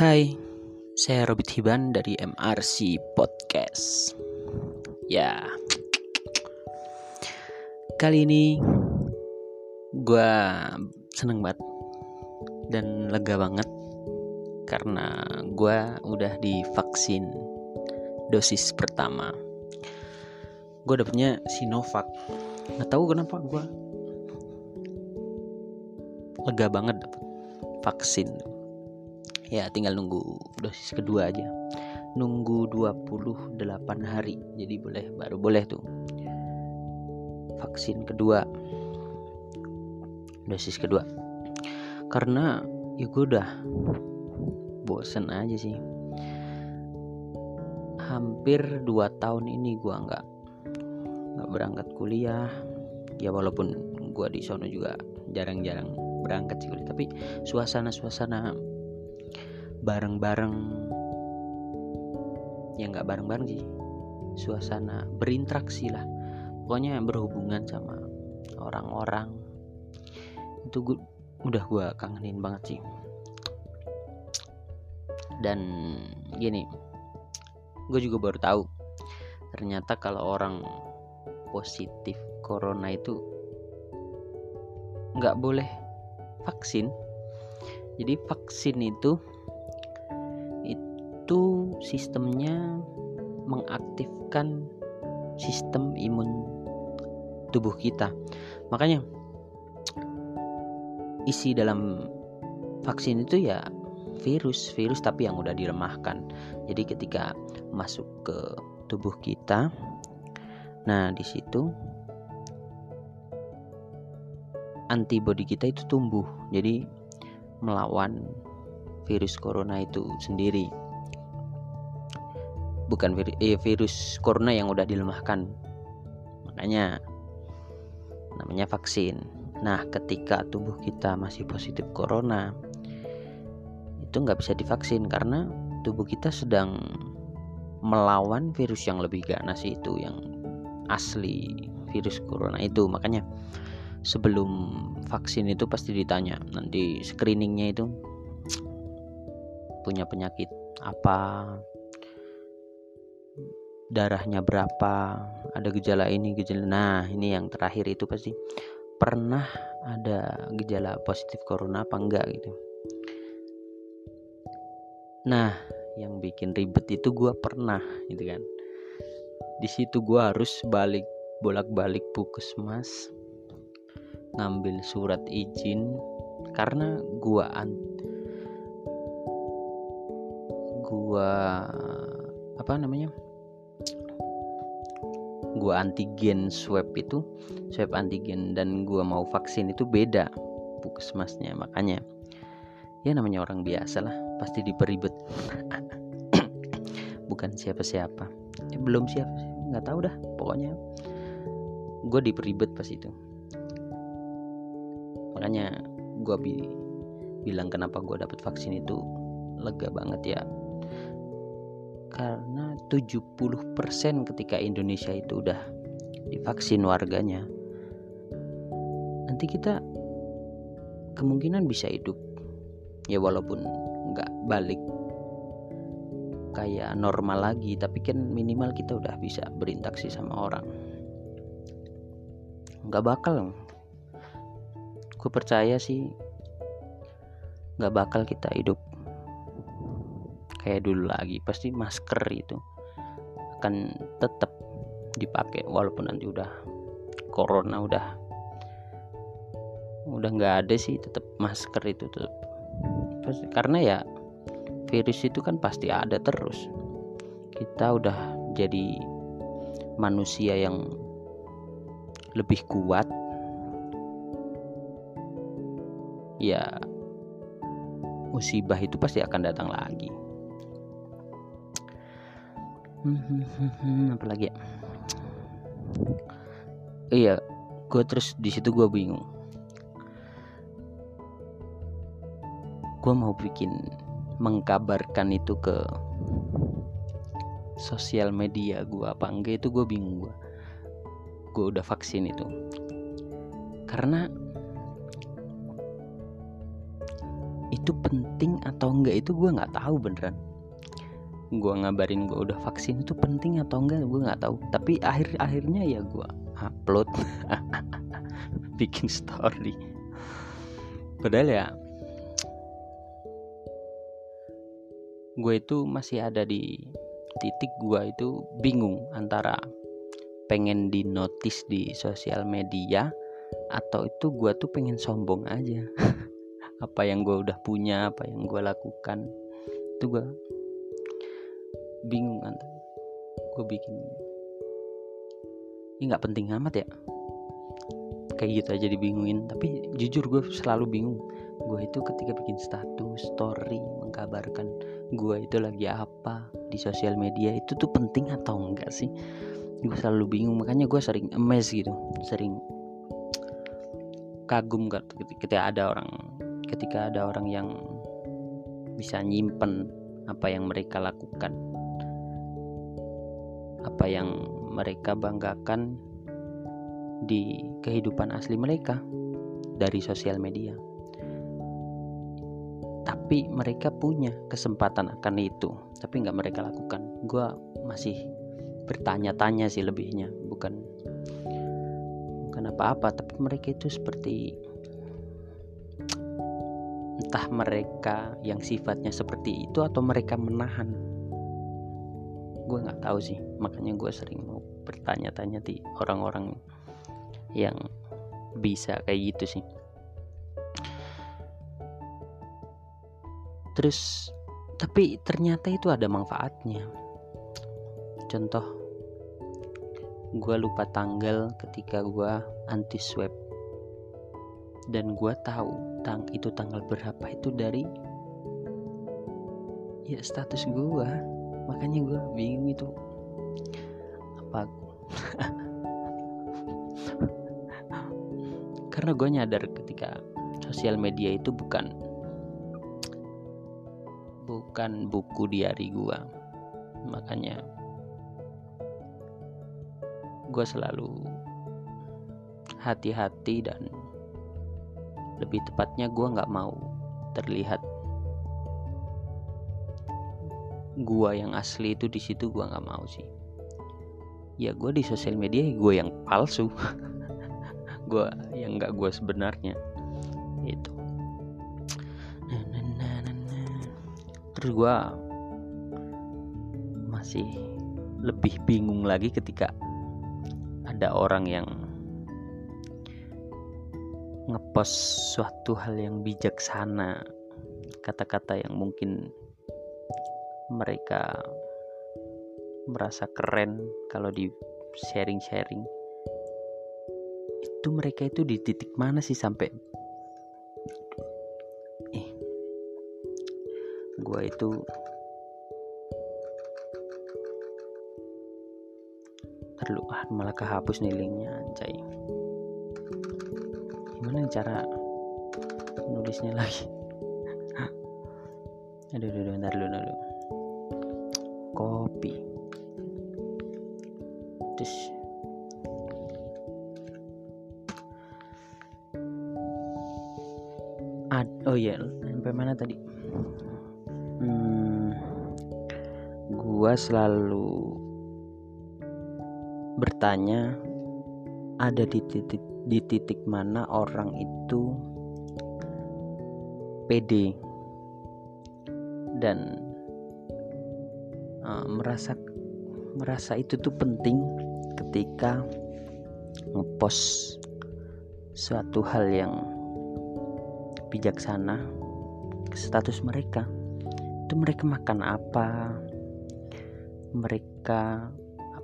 Hai, saya Robert Hiban dari MRC Podcast. Ya, kali ini gue seneng banget dan lega banget karena gue udah divaksin dosis pertama. Gue dapetnya Sinovac. Nggak tahu kenapa gue lega banget dapet vaksin ya tinggal nunggu dosis kedua aja. Nunggu 28 hari. Jadi boleh baru boleh tuh. Vaksin kedua. Dosis kedua. Karena ya gue udah bosen aja sih. Hampir 2 tahun ini gue nggak nggak berangkat kuliah. Ya walaupun gue di sono juga jarang-jarang berangkat sih tapi suasana-suasana bareng-bareng. Ya nggak bareng-bareng sih. Suasana berinteraksi lah. Pokoknya berhubungan sama orang-orang. Itu gua, udah gue kangenin banget sih. Dan gini gue juga baru tahu ternyata kalau orang positif corona itu nggak boleh vaksin. Jadi vaksin itu sistemnya mengaktifkan sistem imun tubuh kita. Makanya isi dalam vaksin itu ya virus virus tapi yang udah dilemahkan jadi ketika masuk ke tubuh kita nah di situ antibodi kita itu tumbuh. Jadi melawan virus corona itu sendiri bukan virus, eh, virus corona yang udah dilemahkan. Makanya namanya vaksin. Nah ketika tubuh kita masih positif corona itu nggak bisa divaksin karena tubuh kita sedang melawan virus yang lebih ganas itu yang asli virus corona itu. Makanya sebelum vaksin itu pasti ditanya nanti screeningnya itu punya penyakit apa darahnya berapa ada gejala ini gejala nah ini yang terakhir itu pasti. Pernah ada gejala positif corona apa enggak gitu. Nah yang bikin ribet itu gue pernah gitu kan. Di situ gue harus balik bolak-balik puskesmas ngambil surat izin karena gua an gua apa namanya gua antigen swab itu swab antigen dan gua mau vaksin itu beda puskesmasnya makanya ya namanya orang biasa lah pasti diperibet. Bukan siapa-siapa. Ya, belum siapa nggak tahu dah pokoknya. Gue diperibet pas itu. Makanya gue bi bilang kenapa gue dapet vaksin itu lega banget ya. Karena 70% ketika Indonesia itu udah divaksin warganya. Nanti kita kemungkinan bisa hidup. Ya walaupun nggak balik kayak normal lagi tapi kan minimal kita udah bisa berinteraksi sama orang. Nggak bakal. Gue percaya sih nggak bakal kita hidup kayak dulu lagi. Pasti masker itu akan tetap dipakai walaupun nanti udah corona udah udah nggak ada sih tetap masker itu tetap karena ya virus itu kan pasti ada terus. Kita udah jadi manusia yang lebih kuat. Ya musibah itu pasti akan datang lagi apalagi ya? Iya gue terus di situ gue bingung. Gue mau bikin mengkabarkan itu ke sosial media gue apa enggak itu gue bingung gue gue udah vaksin itu. Karena itu penting atau enggak itu gue nggak tahu beneran gue ngabarin gue udah vaksin itu penting atau enggak gue nggak tahu. Tapi akhir akhirnya ya gue upload bikin story. Padahal ya gue itu masih ada di titik gue itu bingung antara pengen di notice di sosial media atau itu gue tuh pengen sombong aja. Apa yang gue udah punya apa yang gue lakukan itu gue bingung kan. Gue bikin ini nggak penting amat ya. Kayak gitu aja dibingungin tapi jujur gue selalu bingung. Gue itu ketika bikin status story mengkabarkan gue itu lagi apa di sosial media itu tuh penting atau enggak sih? Gue selalu bingung makanya gue sering emes gitu sering kagum kan ketika ada orang ketika ada orang yang bisa nyimpen apa yang mereka lakukan apa yang mereka banggakan di kehidupan asli mereka dari sosial media. Tapi mereka punya kesempatan akan itu, tapi nggak mereka lakukan. Gue masih bertanya-tanya sih lebihnya, bukan bukan apa-apa, tapi mereka itu seperti entah mereka yang sifatnya seperti itu atau mereka menahan gue nggak tahu sih. Makanya gue sering mau bertanya-tanya di orang-orang yang bisa kayak gitu sih. Terus tapi ternyata itu ada manfaatnya. Contoh gue lupa tanggal ketika gue anti swab dan gue tahu tang itu tanggal berapa itu dari ya status gue makanya gue bingung itu. Apa karena gue nyadar ketika sosial media itu bukan bukan buku diari gue makanya gue selalu hati-hati dan lebih tepatnya gue nggak mau terlihat gua yang asli itu di situ gua nggak mau sih. Ya gue di sosial media gue yang palsu. Gue yang nggak gue sebenarnya. Itu terus gue masih lebih bingung lagi ketika ada orang yang ngepost suatu hal yang bijaksana kata-kata yang mungkin mereka merasa keren kalau di sharing-sharing. Itu mereka itu di titik mana sih sampai? Eh gua itu terlalu ah malah kehapus nih linknya anjay. Gimana cara nulisnya lagi? Aduh aduh, aduh bentar dulu dulu kopi. Terus. Ad, oh iya sampai mana tadi? Hmm, gua selalu bertanya ada di titik di titik mana orang itu pede? Dan merasa merasa itu tuh penting ketika ngepost suatu hal yang bijaksana ke status mereka. Itu mereka makan apa? Mereka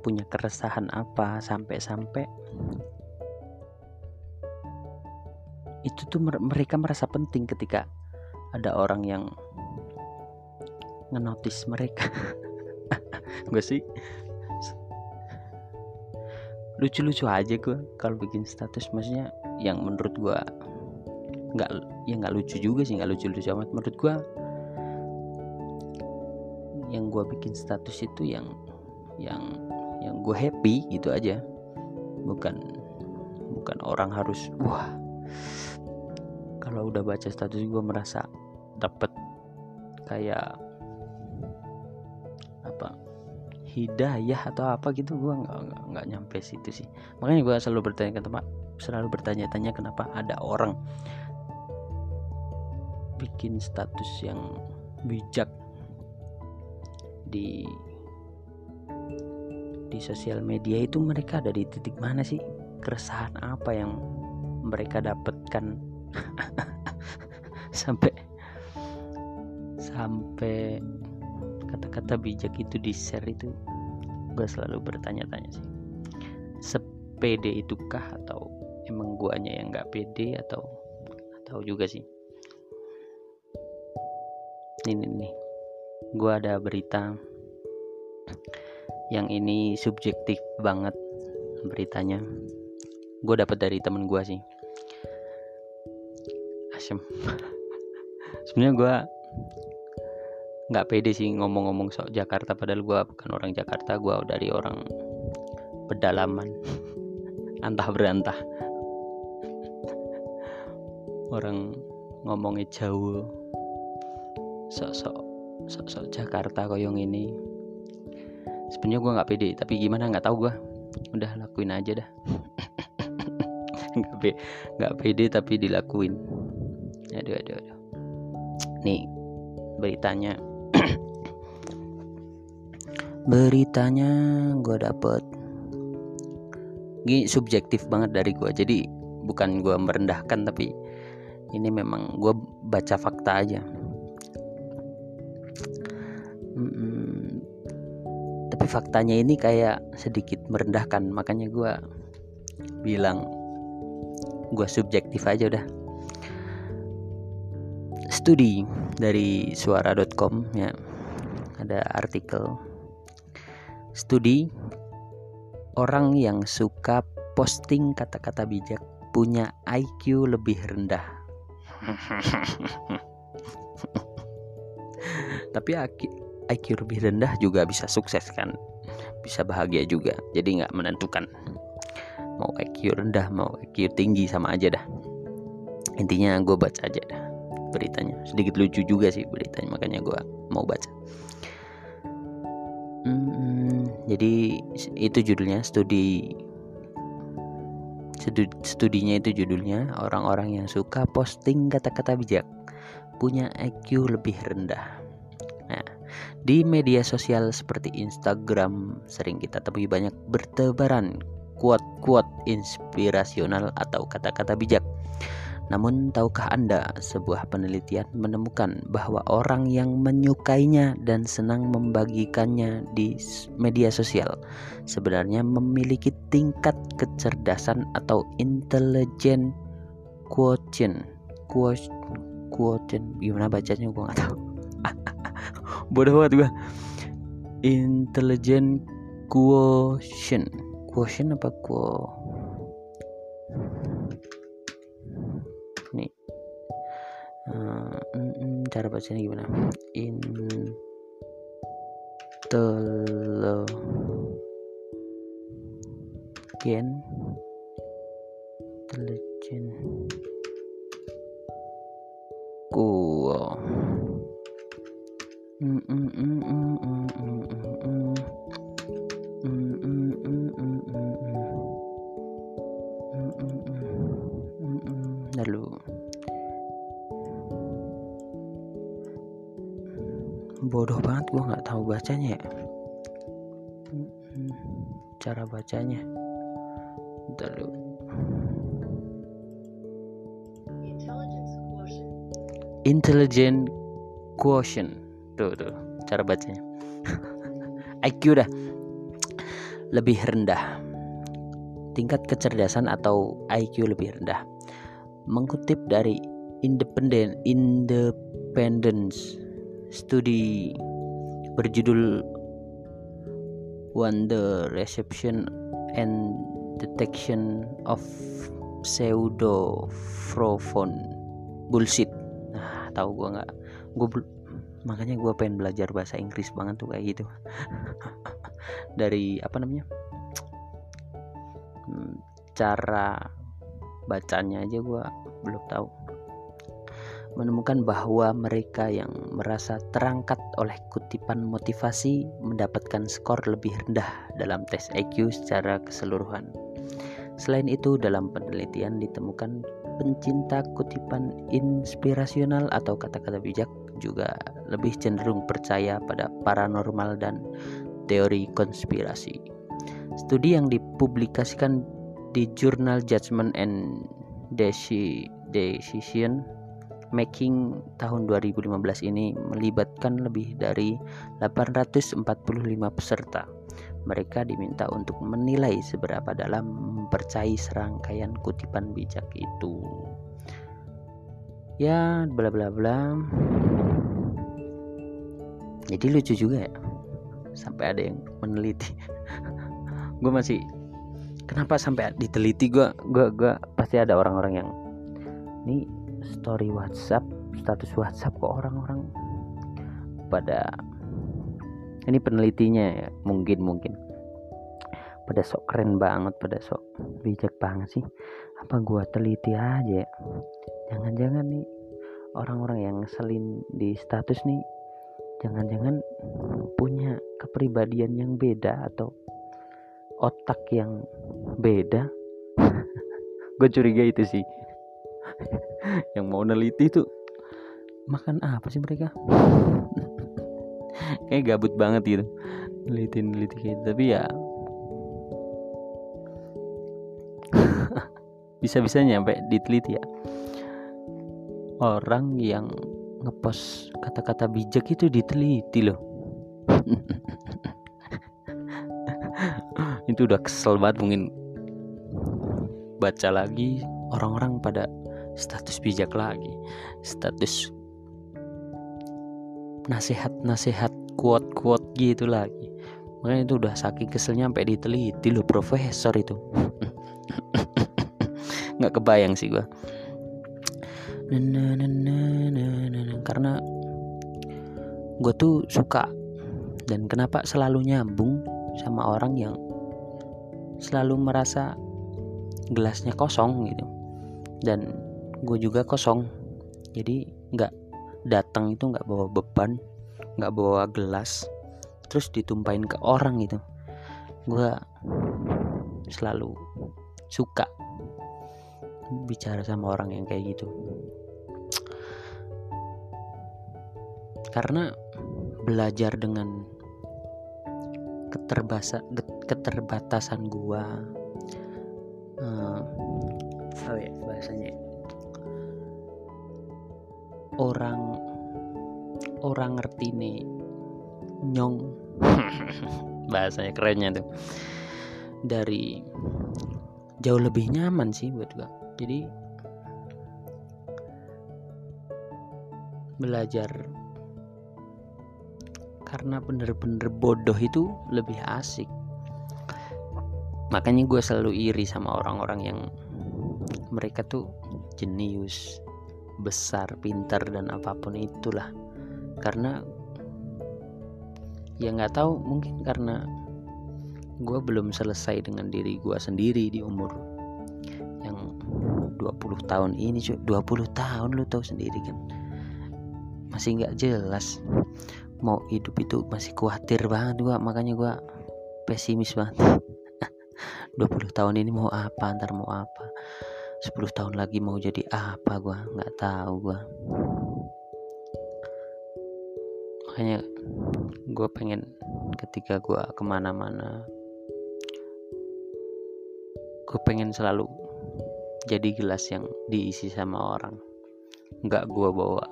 punya keresahan apa sampai-sampai? Itu tuh mereka merasa penting ketika ada orang yang ngenotis mereka gue sih? Lucu-lucu aja gue kalau bikin status. Maksudnya yang menurut gue nggak ya nggak lucu juga sih nggak lucu-lucu amat. Menurut gue yang gue bikin status itu yang yang yang gue happy gitu aja. Bukan bukan orang harus wah kalau udah baca status gue merasa dapat kayak apa hidayah atau apa gitu gue nggak nggak nyampe situ sih. Makanya gue selalu bertanya ke tempat selalu bertanya-tanya kenapa ada orang bikin status yang bijak di di sosial media itu mereka ada di titik mana sih? Keresahan apa yang mereka dapatkan? Sampai sampai kata-kata bijak itu di share itu gue selalu bertanya-tanya sih. Sepede itukah atau emang guanya yang nggak pede atau atau juga sih. Ini nih gue ada berita yang ini subjektif banget beritanya. Gue dapat dari temen gue sih. Asem sebenarnya gue nggak pede sih ngomong-ngomong soal Jakarta padahal gue bukan orang Jakarta gue dari orang pedalaman. Antah berantah. Orang ngomongnya jauh. Sok-sok sok-sok Jakarta koyong ini. Sebenarnya gue nggak pede tapi gimana nggak tahu gue udah lakuin aja dah. Nggak pe nggak pede tapi dilakuin. Aduh aduh aduh. Nih beritanya beritanya gue dapet ini subjektif banget dari gue jadi bukan gue merendahkan tapi ini memang gue baca fakta aja. Hmm, tapi faktanya ini kayak sedikit merendahkan makanya gue bilang gue subjektif aja udah. Studi dari suara.com ya. Ada artikel studi. Orang yang suka posting kata-kata bijak punya IQ lebih rendah. Tapi IQ lebih rendah juga bisa sukses kan? Bisa bahagia juga. Jadi nggak menentukan. Mau IQ rendah mau IQ tinggi sama aja dah. Intinya gue baca aja dah beritanya. Sedikit lucu juga sih beritanya makanya gue mau baca. Hmm, jadi itu judulnya studi studinya itu judulnya orang-orang yang suka posting kata-kata bijak punya IQ lebih rendah nah di media sosial seperti Instagram sering kita temui banyak bertebaran quote-quote inspirasional atau kata-kata bijak. Namun tahukah Anda sebuah penelitian menemukan bahwa orang yang menyukainya dan senang membagikannya di media sosial sebenarnya memiliki tingkat kecerdasan atau intelijen quotient quotient. Gimana bacanya? Gue nggak tahu. Bodoh banget gue intelijen quotient. Quotient apa quo cara bacanya gimana? Intelligent quo mm, mm, mm, mm, mm, mm, mm. Bodoh banget gue nggak tahu bacanya ya. Cara bacanya. Lalu intelligent quotient. Tuh tuh cara bacanya. IQ dah. Lebih rendah. Tingkat kecerdasan atau IQ lebih rendah. Mengutip dari Independent Independence studi berjudul Wonder Reception and Detection of Pseudophone Bullshit. Nah tahu gue nggak. Gue makanya gue pengen belajar bahasa Inggris banget tuh kayak gitu. Dari apa namanya? Cara bacanya aja gue belum tahu menemukan bahwa mereka yang merasa terangkat oleh kutipan motivasi mendapatkan skor lebih rendah dalam tes IQ secara keseluruhan. Selain itu, dalam penelitian ditemukan pencinta kutipan inspirasional atau kata-kata bijak juga lebih cenderung percaya pada paranormal dan teori konspirasi. Studi yang dipublikasikan di jurnal Judgment and Decision Making tahun 2015 ini melibatkan lebih dari 845 peserta. Mereka diminta untuk menilai seberapa dalam mempercayai serangkaian kutipan bijak itu. Ya, bla bla bla. Jadi lucu juga ya. Sampai ada yang meneliti. gue masih kenapa sampai diteliti gue gue gue pasti ada orang-orang yang ini story WhatsApp status WhatsApp kok orang-orang pada ini penelitinya ya mungkin mungkin. Pada sok keren banget pada sok bijak banget sih. Apa gua teliti aja ya. Jangan-jangan nih orang-orang yang ngeselin di status nih jangan-jangan punya kepribadian yang beda atau otak yang beda. Gue curiga itu sih yang mau neliti tuh makan apa sih mereka? Kayak gabut banget gitu. Neliti neliti gitu. Tapi ya bisa-bisa nyampe diteliti ya. Orang yang ngepost kata-kata bijak itu diteliti loh. Itu udah kesel banget mungkin. Baca lagi orang-orang pada status bijak lagi. Status nasihat-nasihat quote-quote gitu lagi. Makanya itu udah saking keselnya sampai diteliti loh profesor itu. Nggak kebayang sih gua. Karena gue tuh suka dan kenapa selalu nyambung sama orang yang selalu merasa gelasnya kosong gitu. Dan gue juga kosong. Jadi nggak datang itu nggak bawa beban nggak bawa gelas terus ditumpahin ke orang gitu. Gue selalu suka bicara sama orang yang kayak gitu. Karena belajar dengan keterbasa keterbatasan gua uh, oh ya orang orang ngerti nih nyong. Bahasanya kerennya tuh. Dari jauh lebih nyaman sih buat gua. Jadi belajar karena bener-bener bodoh itu lebih asik. Makanya gue selalu iri sama orang-orang yang mereka tuh jenius besar pintar dan apa pun itulah. Karena ya nggak tahu mungkin karena gue belum selesai dengan diri gue sendiri di umur yang 20 tahun ini cuy 20 tahun lu tahu sendiri kan? Masih nggak jelas. Mau hidup itu masih khawatir banget gua makanya gua pesimis banget. 20 tahun ini mau apa? Antar mau apa 10 tahun lagi mau jadi apa gua? Nggak tahu gua. Makanya gue pengen ketika gue ke mana-mana gue pengen selalu jadi gelas yang diisi sama orang. Nggak gue bawa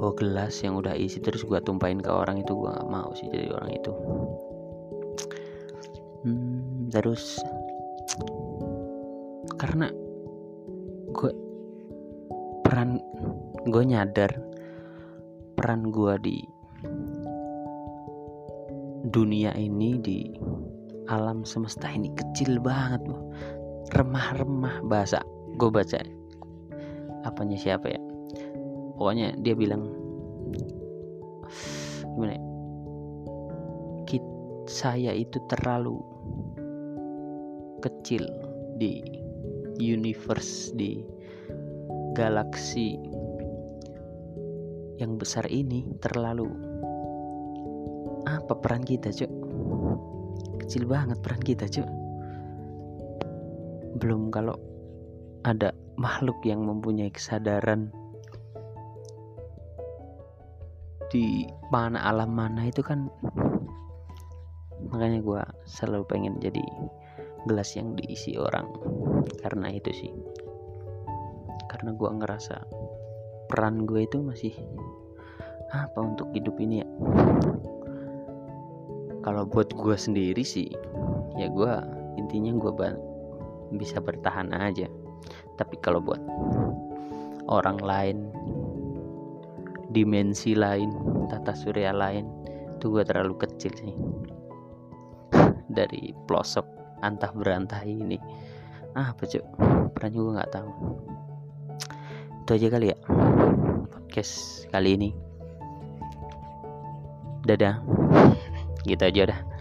bawa gelas yang udah isi terus gue tumpahin ke orang itu gue gak mau sih jadi orang itu. Hmm, terus karena gue peran gue nyadar peran gue di dunia ini di alam semesta ini kecil banget loh remah-remah bahasa gue baca. Apanya siapa ya? Pokoknya dia bilang gimana ya? saya itu terlalu kecil di universe di galaksi yang besar ini terlalu apa peran kita cuk? Kecil banget peran kita cuk. Belum kalau ada makhluk yang mempunyai kesadaran di mana alam mana itu kan makanya gue selalu pengen jadi gelas yang diisi orang. Karena itu sih. Karena gue ngerasa peran gue itu masih apa untuk hidup ini ya? Kalau buat gue sendiri sih ya gue intinya gue bisa bertahan aja. Tapi kalau buat orang lain dimensi lain tata surya lain itu gue terlalu kecil sih. Dari pelosok antah berantah ini. Ah apa cuk peran juga nggak tahu. Itu aja kali ya podcast kali ini. Dadah. Gitu aja dah